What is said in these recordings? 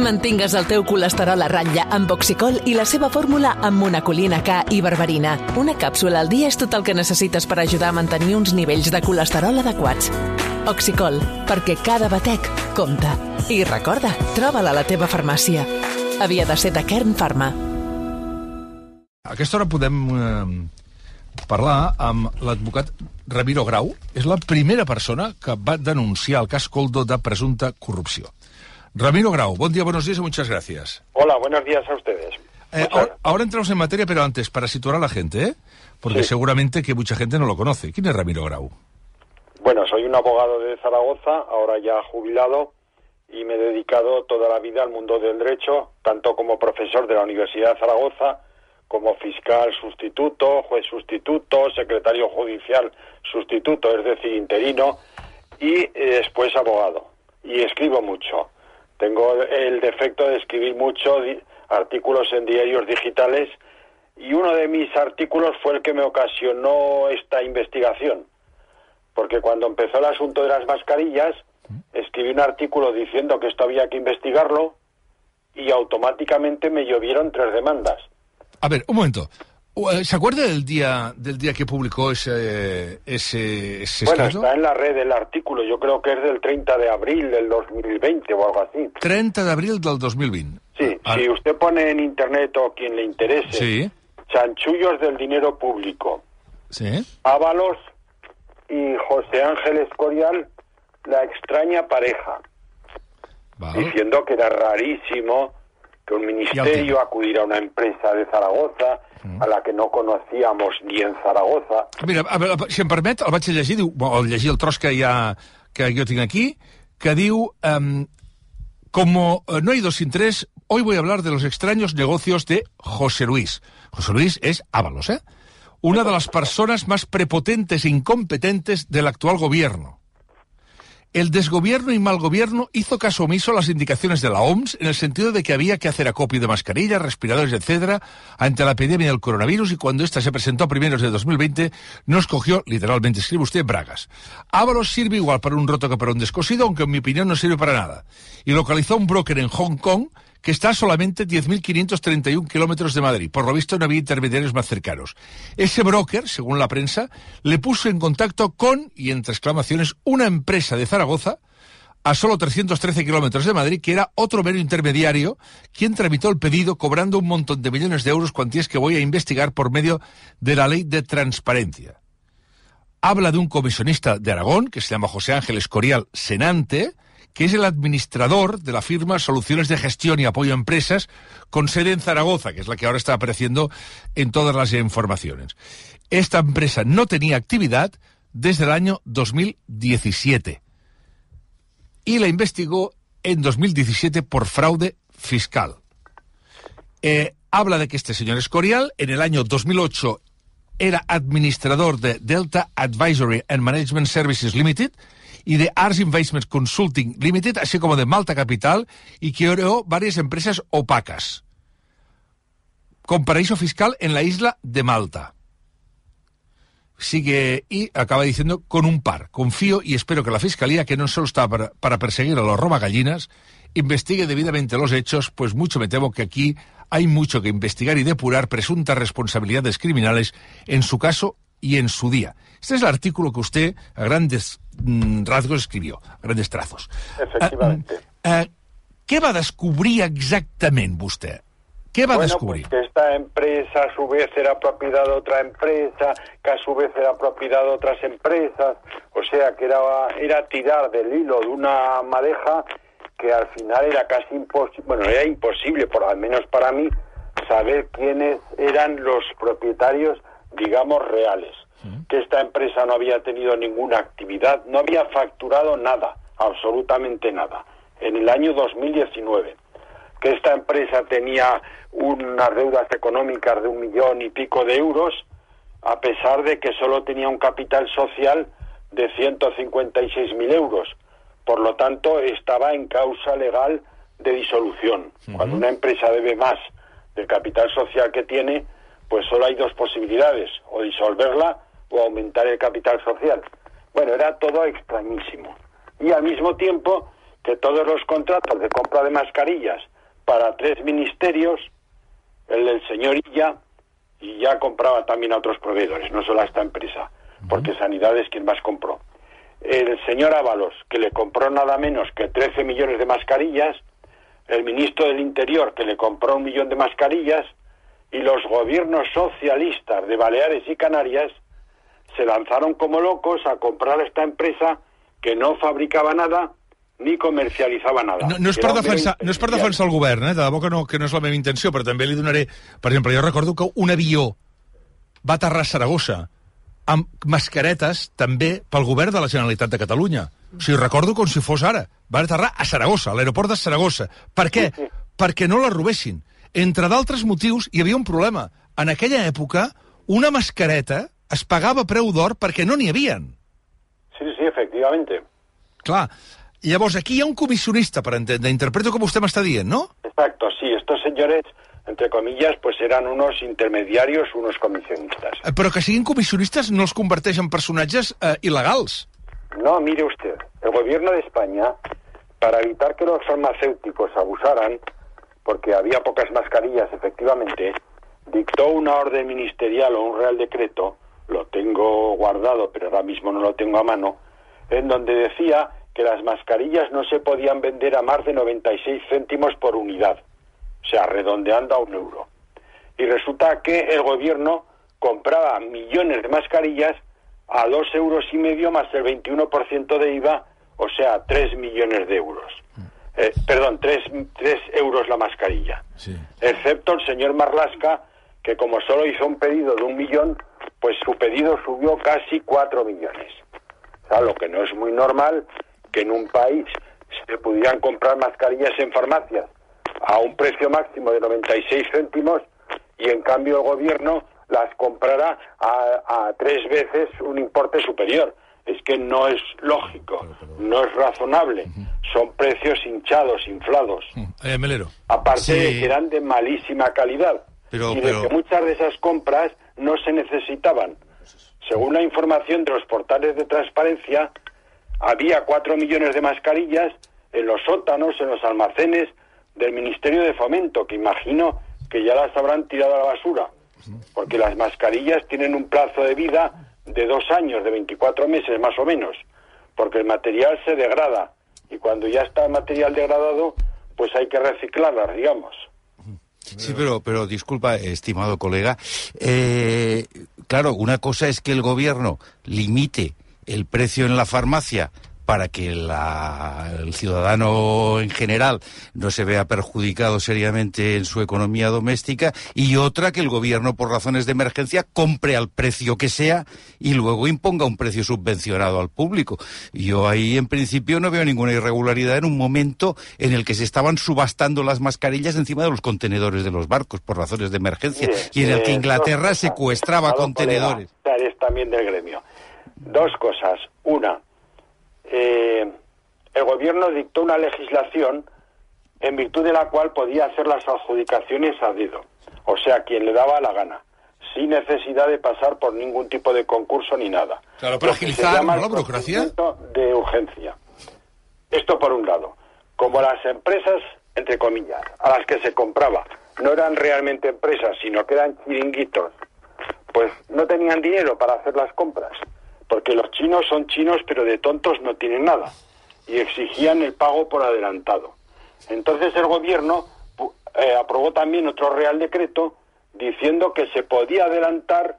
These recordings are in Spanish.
Mantingues el teu colesterol a ratlla amb Oxicol i la seva fórmula amb monacolina K i berberina. Una càpsula al dia és tot el que necessites per ajudar a mantenir uns nivells de colesterol adequats. Oxicol, perquè cada batec compta. I recorda, troba-la a la teva farmàcia. Havia de ser de Kern Pharma. A aquesta hora podem eh, parlar amb l'advocat Ramiro Grau. És la primera persona que va denunciar el cas Coldo de presumpta corrupció. Ramiro Grau, buen día, buenos días y muchas gracias. Hola, buenos días a ustedes. Eh, ahora, ahora, entramos en materia, pero antes, para situar a la gente, ¿eh? porque Sí. seguramente que mucha gente no lo conoce. ¿Quién es Ramiro Grau? Bueno, soy un abogado de Zaragoza, ahora ya jubilado, y me he dedicado toda la vida al mundo del derecho, tanto como profesor de la Universidad de Zaragoza, como fiscal sustituto, juez sustituto, secretario judicial sustituto, es decir, interino, y eh, después abogado. Y escribo mucho. Tengo el defecto de escribir mucho artículos en diarios digitales y uno de mis artículos fue el que me ocasionó esta investigación. Porque cuando empezó el asunto de las mascarillas, escribí un artículo diciendo que esto había que investigarlo y automáticamente me llovieron tres demandas. A ver, un momento. Uh, ¿Se acuerda del día del día que publicó ese, ese, ese Bueno, escrito? está en la red el artículo, yo creo que es del 30 de abril del 2020 o algo así. 30 de abril del 2020. Sí, Ah, si usted pone en internet o quien le interese, Sí, chanchullos del dinero público, sí. Ábalos y José Ángel Escorial, la extraña pareja. Vale. diciendo que era rarísimo que un ministerio acudiera a una empresa de Zaragoza a la que no conocíamos ni en Zaragoza. Mira, a veure, si em permet, el vaig a llegir, diu, el llegir el tros que, ja, que jo tinc aquí, que diu, um, como eh, no hay dos sin tres, hoy voy a hablar de los extraños negocios de José Luis. José Luis es Ábalos, ¿eh? Una de las personas más prepotentes e incompetentes del actual gobierno. El desgobierno y mal gobierno hizo caso omiso a las indicaciones de la OMS en el sentido de que había que hacer acopio de mascarillas, respiradores, etcétera, ante la epidemia del coronavirus y cuando esta se presentó a primeros de 2020 nos cogió, literalmente escribe usted, bragas. Ábalos sirve igual para un roto que para un descosido, aunque en mi opinión no sirve para nada. Y localizó un broker en Hong Kong que está a solamente 10.531 kilómetros de Madrid. Por lo visto no había intermediarios más cercanos. Ese broker, según la prensa, le puso en contacto con, y entre exclamaciones, una empresa de Zaragoza, a solo 313 kilómetros de Madrid, que era otro mero intermediario, quien tramitó el pedido cobrando un montón de millones de euros, cuantías que voy a investigar por medio de la ley de transparencia. Habla de un comisionista de Aragón, que se llama José Ángel Escorial Senante, que es el administrador de la firma Soluciones de Gestión y Apoyo a Empresas, con sede en Zaragoza, que es la que ahora está apareciendo en todas las informaciones. Esta empresa no tenía actividad desde el año 2017 y la investigó en 2017 por fraude fiscal. Eh, habla de que este señor Escorial en el año 2008 era administrador de Delta Advisory and Management Services Limited y de Ars Investment Consulting Limited, así como de Malta Capital, y que creó varias empresas opacas, con paraíso fiscal en la isla de Malta. Sigue y acaba diciendo con un par. Confío y espero que la Fiscalía, que no solo está para, perseguir a los Roma gallinas, investigue debidamente los hechos, pues mucho me temo que aquí hay mucho que investigar y depurar presuntas responsabilidades criminales en su caso y en su día. Este es el artículo que usted a grandes mm, rasgos escribió, a grandes trazos. Efectivamente. Ah, ah, què va descobrir exactament vostè? Què va bueno, descobrir? pues que esta empresa a su vez era propiedad de otra empresa, que a su vez era propiedad de otras empresas, o sea que era, era tirar del hilo de una madeja que al final era casi imposible, bueno, era imposible, por al menos para mí, saber quiénes eran los propietarios, digamos, reales. Que esta empresa no había tenido ninguna actividad, no había facturado nada, absolutamente nada, en el año 2019 que esta empresa tenía unas deudas económicas de un millón y pico de euros, a pesar de que solo tenía un capital social de 156.000 euros. Por lo tanto, estaba en causa legal de disolución. Cuando una empresa debe más del capital social que tiene, pues solo hay dos posibilidades, o disolverla o aumentar el capital social. Bueno, era todo extrañísimo. Y al mismo tiempo que todos los contratos de compra de mascarillas para tres ministerios, el del señor Illa, y ya compraba también a otros proveedores, no solo a esta empresa, porque Sanidad es quien más compró. El señor Ábalos, que le compró nada menos que 13 millones de mascarillas, el ministro del Interior, que le compró un millón de mascarillas, y los gobiernos socialistas de Baleares y Canarias se lanzaron como locos a comprar a esta empresa que no fabricava nada ni comercialitzava nada. No, no, és per defensar, no és per defensar el govern, eh? de debò que no, que no és la meva intenció, però també li donaré... Per exemple, jo recordo que un avió va aterrar a Saragossa amb mascaretes també pel govern de la Generalitat de Catalunya. O sigui, recordo com si fos ara. Va aterrar a Saragossa, a l'aeroport de Saragossa. Per què? Sí, sí. Perquè no la robessin. Entre d'altres motius, hi havia un problema. En aquella època, una mascareta es pagava preu d'or perquè no n'hi havien. Sí, sí, efectivamente. Clar. Llavors, aquí hi ha un comissionista, per entendre. Interpreto que vostè m'està dient, no? Exacto, sí, estos señores, entre comillas, pues eran unos intermediarios, unos comisionistas. Eh, Però que siguin comissionistes no els converteix en personatges eh, il·legals. No, mire usted, el gobierno de España, para evitar que los farmacéuticos abusaran, porque había pocas mascarillas, efectivamente, dictó una orden ministerial o un real decreto, lo tengo guardado, pero ahora mismo no lo tengo a mano, en donde decía que las mascarillas no se podían vender a más de 96 céntimos por unidad, o sea, redondeando a un euro. Y resulta que el gobierno compraba millones de mascarillas a dos euros y medio más el 21% de IVA, o sea, tres millones de euros. Eh, perdón, tres, tres euros la mascarilla. Sí. Excepto el señor Marlasca, que como solo hizo un pedido de un millón, pues su pedido subió casi cuatro millones. O sea, lo que no es muy normal que en un país se pudieran comprar mascarillas en farmacias a un precio máximo de 96 céntimos y en cambio el gobierno las comprara a, a tres veces un importe superior. Es que no es lógico, no es razonable. Son precios hinchados, inflados. Eh, Melero. Aparte Sí. de que eran de malísima calidad. Pero- y de que muchas de esas compras no se necesitaban. Según la información de los portales de transparencia, había cuatro millones de mascarillas en los sótanos, en los almacenes del Ministerio de Fomento, que imagino que ya las habrán tirado a la basura, porque las mascarillas tienen un plazo de vida de dos años, de 24 meses más o menos, porque el material se degrada y cuando ya está el material degradado, pues hay que reciclarlas, digamos. Sí, pero, pero disculpa, estimado colega. Eh, claro, una cosa es que el gobierno limite el precio en la farmacia para que la- el ciudadano en general no se vea perjudicado seriamente en su economía doméstica y otra que el gobierno por razones de emergencia compre al precio que sea y luego imponga un precio subvencionado al público. Yo ahí en principio no veo ninguna irregularidad en un momento en el que se estaban subastando las mascarillas encima de los contenedores de los barcos por razones de emergencia Mire, y en el que Inglaterra secuestraba contenedores. también del gremio. Dos cosas. Una, eh, el gobierno dictó una legislación en virtud de la cual podía hacer las adjudicaciones a dedo, o sea, quien le daba la gana, sin necesidad de pasar por ningún tipo de concurso ni nada. Claro, para agilizar, ¿no? la burocracia. de urgencia. Esto por un lado. Como las empresas, entre comillas, a las que se compraba, no eran realmente empresas, sino que eran chiringuitos, pues no tenían dinero para hacer las compras, porque los chinos son chinos, pero de tontos no tienen nada, y exigían el pago por adelantado. Entonces el gobierno eh, aprobó también otro real decreto diciendo que se podía adelantar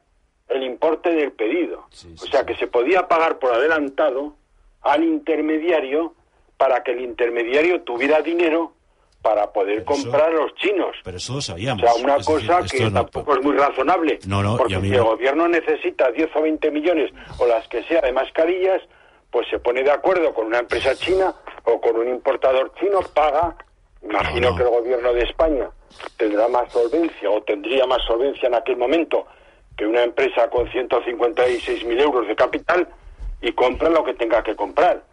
el importe del pedido, o sea que se podía pagar por adelantado al intermediario para que el intermediario tuviera dinero para poder Pero eso- comprar a los chinos. Pero eso lo O sabíamos. sea, una Es cosa que no- tampoco es muy razonable. No, no, porque si el no. gobierno necesita 10 o 20 millones o las que sea de mascarillas, pues se pone de acuerdo con una empresa china o con un importador chino, paga. Imagino No, no. que el gobierno de España tendrá más solvencia o tendría más solvencia en aquel momento que una empresa con 156.000 euros de capital y compra lo que tenga que comprar.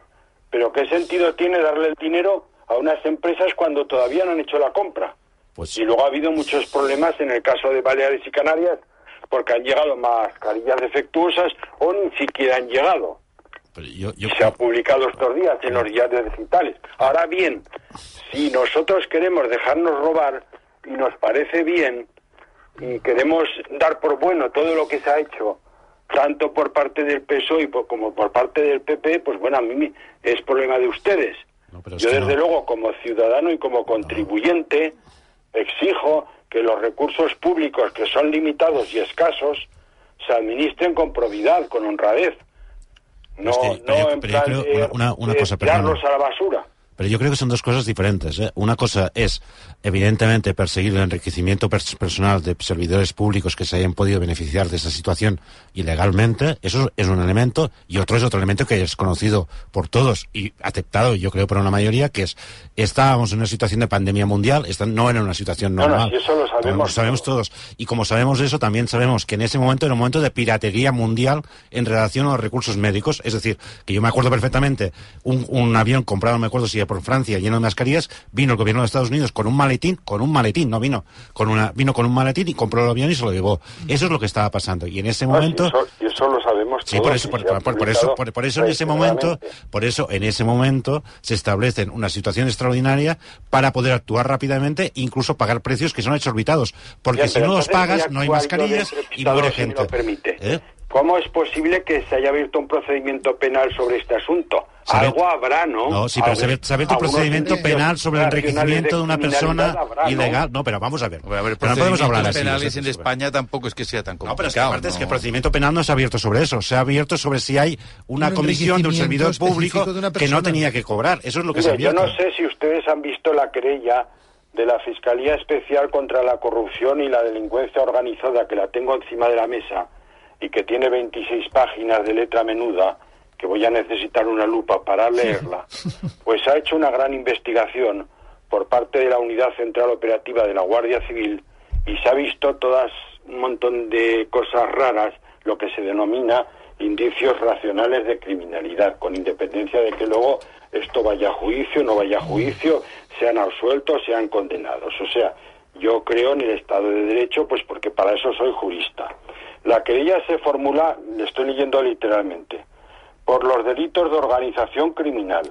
Pero ¿qué sentido tiene darle el dinero a unas empresas cuando todavía no han hecho la compra? Pues Y luego ha habido muchos problemas en el caso de Baleares y Canarias porque han llegado mascarillas defectuosas o ni siquiera han llegado. yo, yo... Y se ha publicado estos días en los diarios digitales. Ahora bien, si nosotros queremos dejarnos robar y nos parece bien y queremos dar por bueno todo lo que se ha hecho, tanto por parte del PSOE como por parte del PP, pues bueno, a mí es problema de ustedes. No, pero es Yo desde no. luego como ciudadano y como contribuyente exijo que los recursos públicos que son limitados y escasos se administren con probidad, con honradez. No, Es que- no pero en pero plan creo de- una- una de cosa, tirarlos a la basura. Pero yo creo que son dos cosas diferentes. ¿eh? Una cosa es, evidentemente, perseguir el enriquecimiento pers- personal de servidores públicos que se hayan podido beneficiar de esa situación ilegalmente. Eso es un elemento. Y otro es otro elemento que es conocido por todos y aceptado, yo creo, por una mayoría, que es, estábamos en una situación de pandemia mundial, no era una situación No, no, normal. si eso lo sabemos Lo sabemos todos. Y como sabemos eso, también sabemos que en ese momento era un momento de piratería mundial en relación a los recursos médicos. Es decir, que yo me acuerdo perfectamente, un, un avión comprado, no me acuerdo si por Francia, lleno de mascarillas, vino el gobierno de Estados Unidos con un maletín, con un maletín, no vino, con una, vino con un maletín y compró el avión y se lo llevó. Eso es lo que estaba pasando. Y en ese Ah, sí, momento... eso, y eso lo sabemos Sí, por eso, por, eso, por, eso en ese momento, por eso en ese momento se establece una situación extraordinaria para poder actuar rápidamente, incluso pagar precios que son exorbitados, porque si no los pagas no hay mascarillas y muere gente. lo permite. ¿Eh? ¿Cómo es posible que se haya abierto un procedimiento penal sobre este asunto? Saber- Algo habrá, ¿no? No, sí, pero se ha abierto- abierto un procedimiento penal sobre el enriquecimiento de una persona habrá, ¿no? ilegal. No, pero vamos a ver. A ver, Pero no podemos hablar así. penales en España tampoco es que sea tan No, complicado. pero es que aparte es que el ¿no? procedimiento penal no se ha abierto sobre eso, se ha abierto sobre si hay una Un comisión de un servidor público que no tenía que cobrar. Eso es lo que se ha Mire, yo abierto. no sé si ustedes han visto la querella de la Fiscalía Especial contra la Corrupción y la Delincuencia Organizada, que la tengo encima de la mesa y que tiene 26 páginas de letra menuda, que voy a necesitar una lupa para leerla, pues ha hecho una gran investigación por parte de la Unidad Central Operativa de la Guardia Civil y se ha visto todas un montón de cosas raras, lo que se denomina indicios racionales de criminalidad, con independencia de que luego esto vaya a juicio, no vaya a juicio, sean absueltos, sean condenados. O sea, yo creo en el Estado de Derecho, pues porque para eso soy jurista. La querella se formula, le estoy leyendo literalmente, por los delitos de organización criminal.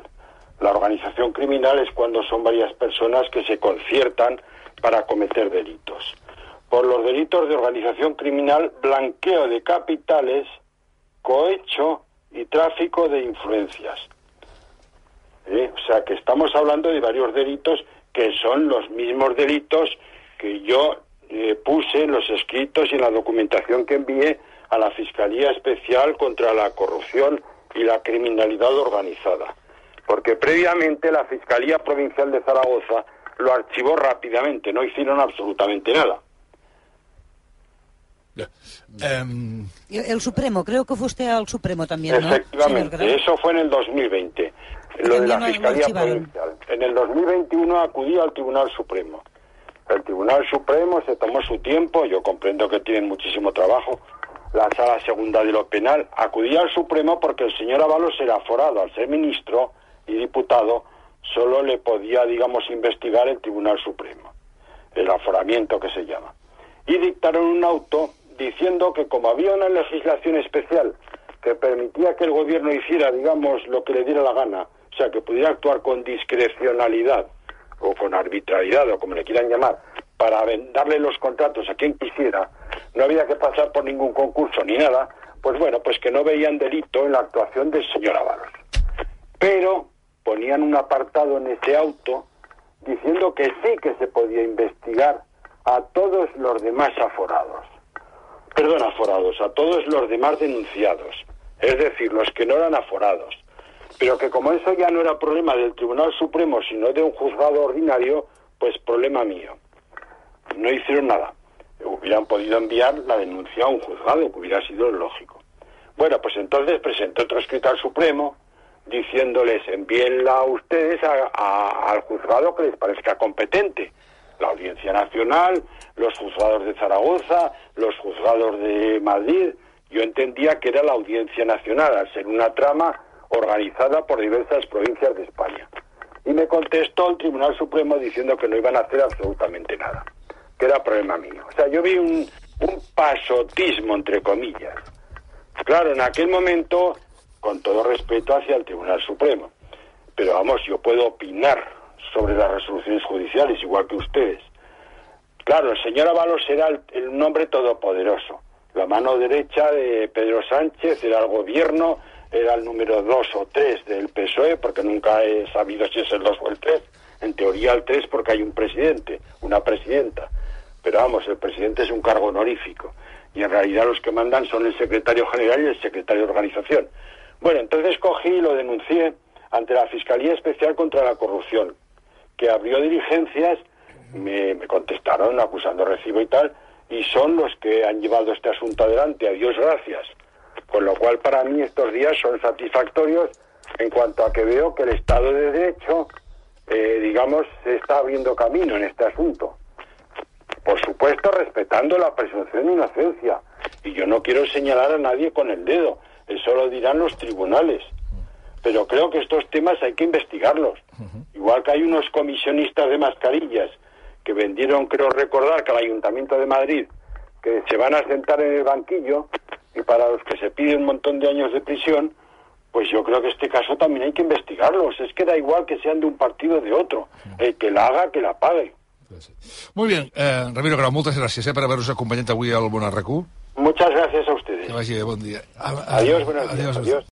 La organización criminal es cuando son varias personas que se conciertan para cometer delitos. Por los delitos de organización criminal, blanqueo de capitales, cohecho y tráfico de influencias. ¿Eh? O sea que estamos hablando de varios delitos que son los mismos delitos que yo eh, puse en los escritos y en la documentación que envié a la Fiscalía Especial contra la Corrupción y la Criminalidad Organizada. Porque previamente la Fiscalía Provincial de Zaragoza lo archivó rápidamente, no hicieron absolutamente nada. Em, El, el Supremo, creo que fue usted al Supremo también, ¿no? Efectivamente, eso fue en el 2020, lo de la Fiscalía. Provincial. En el 2021 acudí al Tribunal Supremo. El Tribunal Supremo se tomó su tiempo, yo comprendo que tienen muchísimo trabajo, la Sala Segunda de lo Penal. Acudí al Supremo porque el señor Avalos era aforado, al ser ministro y diputado, solo le podía, digamos, investigar el Tribunal Supremo, el aforamiento que se llama. Y dictaron un auto diciendo que como había una legislación especial que permitía que el gobierno hiciera, digamos, lo que le diera la gana, o sea, que pudiera actuar con discrecionalidad o con arbitrariedad o como le quieran llamar, para darle los contratos a quien quisiera, no había que pasar por ningún concurso ni nada, pues bueno, pues que no veían delito en la actuación del señor Avalos. Pero ponían un apartado en ese auto diciendo que sí que se podía investigar a todos los demás aforados. Perdón, aforados, a todos los demás denunciados. Es decir, los que no eran aforados. Pero que como eso ya no era problema del Tribunal Supremo, sino de un juzgado ordinario, pues problema mío. No hicieron nada. Hubieran podido enviar la denuncia a un juzgado, que hubiera sido lógico. Bueno, pues entonces presenté otro escrito al Supremo diciéndoles envíenla a ustedes a- a- al juzgado que les parezca competente. La Audiencia Nacional, los juzgados de Zaragoza, los juzgados de Madrid. Yo entendía que era la Audiencia Nacional, al ser una trama organizada por diversas provincias de España. Y me contestó el Tribunal Supremo diciendo que no iban a hacer absolutamente nada, que era problema mío. O sea, yo vi un, pasotismo, entre comillas. Claro, en aquel momento con todo respeto hacia el Tribunal Supremo. Pero vamos, yo puedo opinar sobre las resoluciones judiciales, igual que ustedes. Claro, el señor Avalos era el, el nombre todopoderoso. La mano derecha de Pedro Sánchez era el gobierno, era el número dos o tres del PSOE, porque nunca he sabido si es el dos o el tres. En teoría el tres porque hay un presidente, una presidenta. Pero vamos, el presidente es un cargo honorífico. Y en realidad los que mandan son el secretario general y el secretario de organización. Bueno, entonces cogí y lo denuncié ante la Fiscalía Especial contra la Corrupción, que abrió diligencias, me, me contestaron acusando recibo y tal, y son los que han llevado este asunto adelante, a Dios gracias. Con lo cual para mí estos días son satisfactorios en cuanto a que veo que el Estado de Derecho, eh, digamos, se está abriendo camino en este asunto. Por supuesto, respetando la presunción de inocencia. Y yo no quiero señalar a nadie con el dedo, eso lo dirán los tribunales. Pero creo que estos temas hay que investigarlos. Igual que hay unos comisionistas de mascarillas que vendieron, creo recordar, que al Ayuntamiento de Madrid, que se van a sentar en el banquillo y para los que se pide un montón de años de prisión, pues yo creo que este caso también hay que investigarlos. Es que da igual que sean de un partido o de otro. El que la haga, que la pague. Molt bé, eh, Ramiro Grau, moltes gràcies eh, per haver-nos acompanyat avui al. Muchas gracias a ustedes. Que vagi bé, bon dia. A- a- Adiós, buenos días. Adiós. Adiós.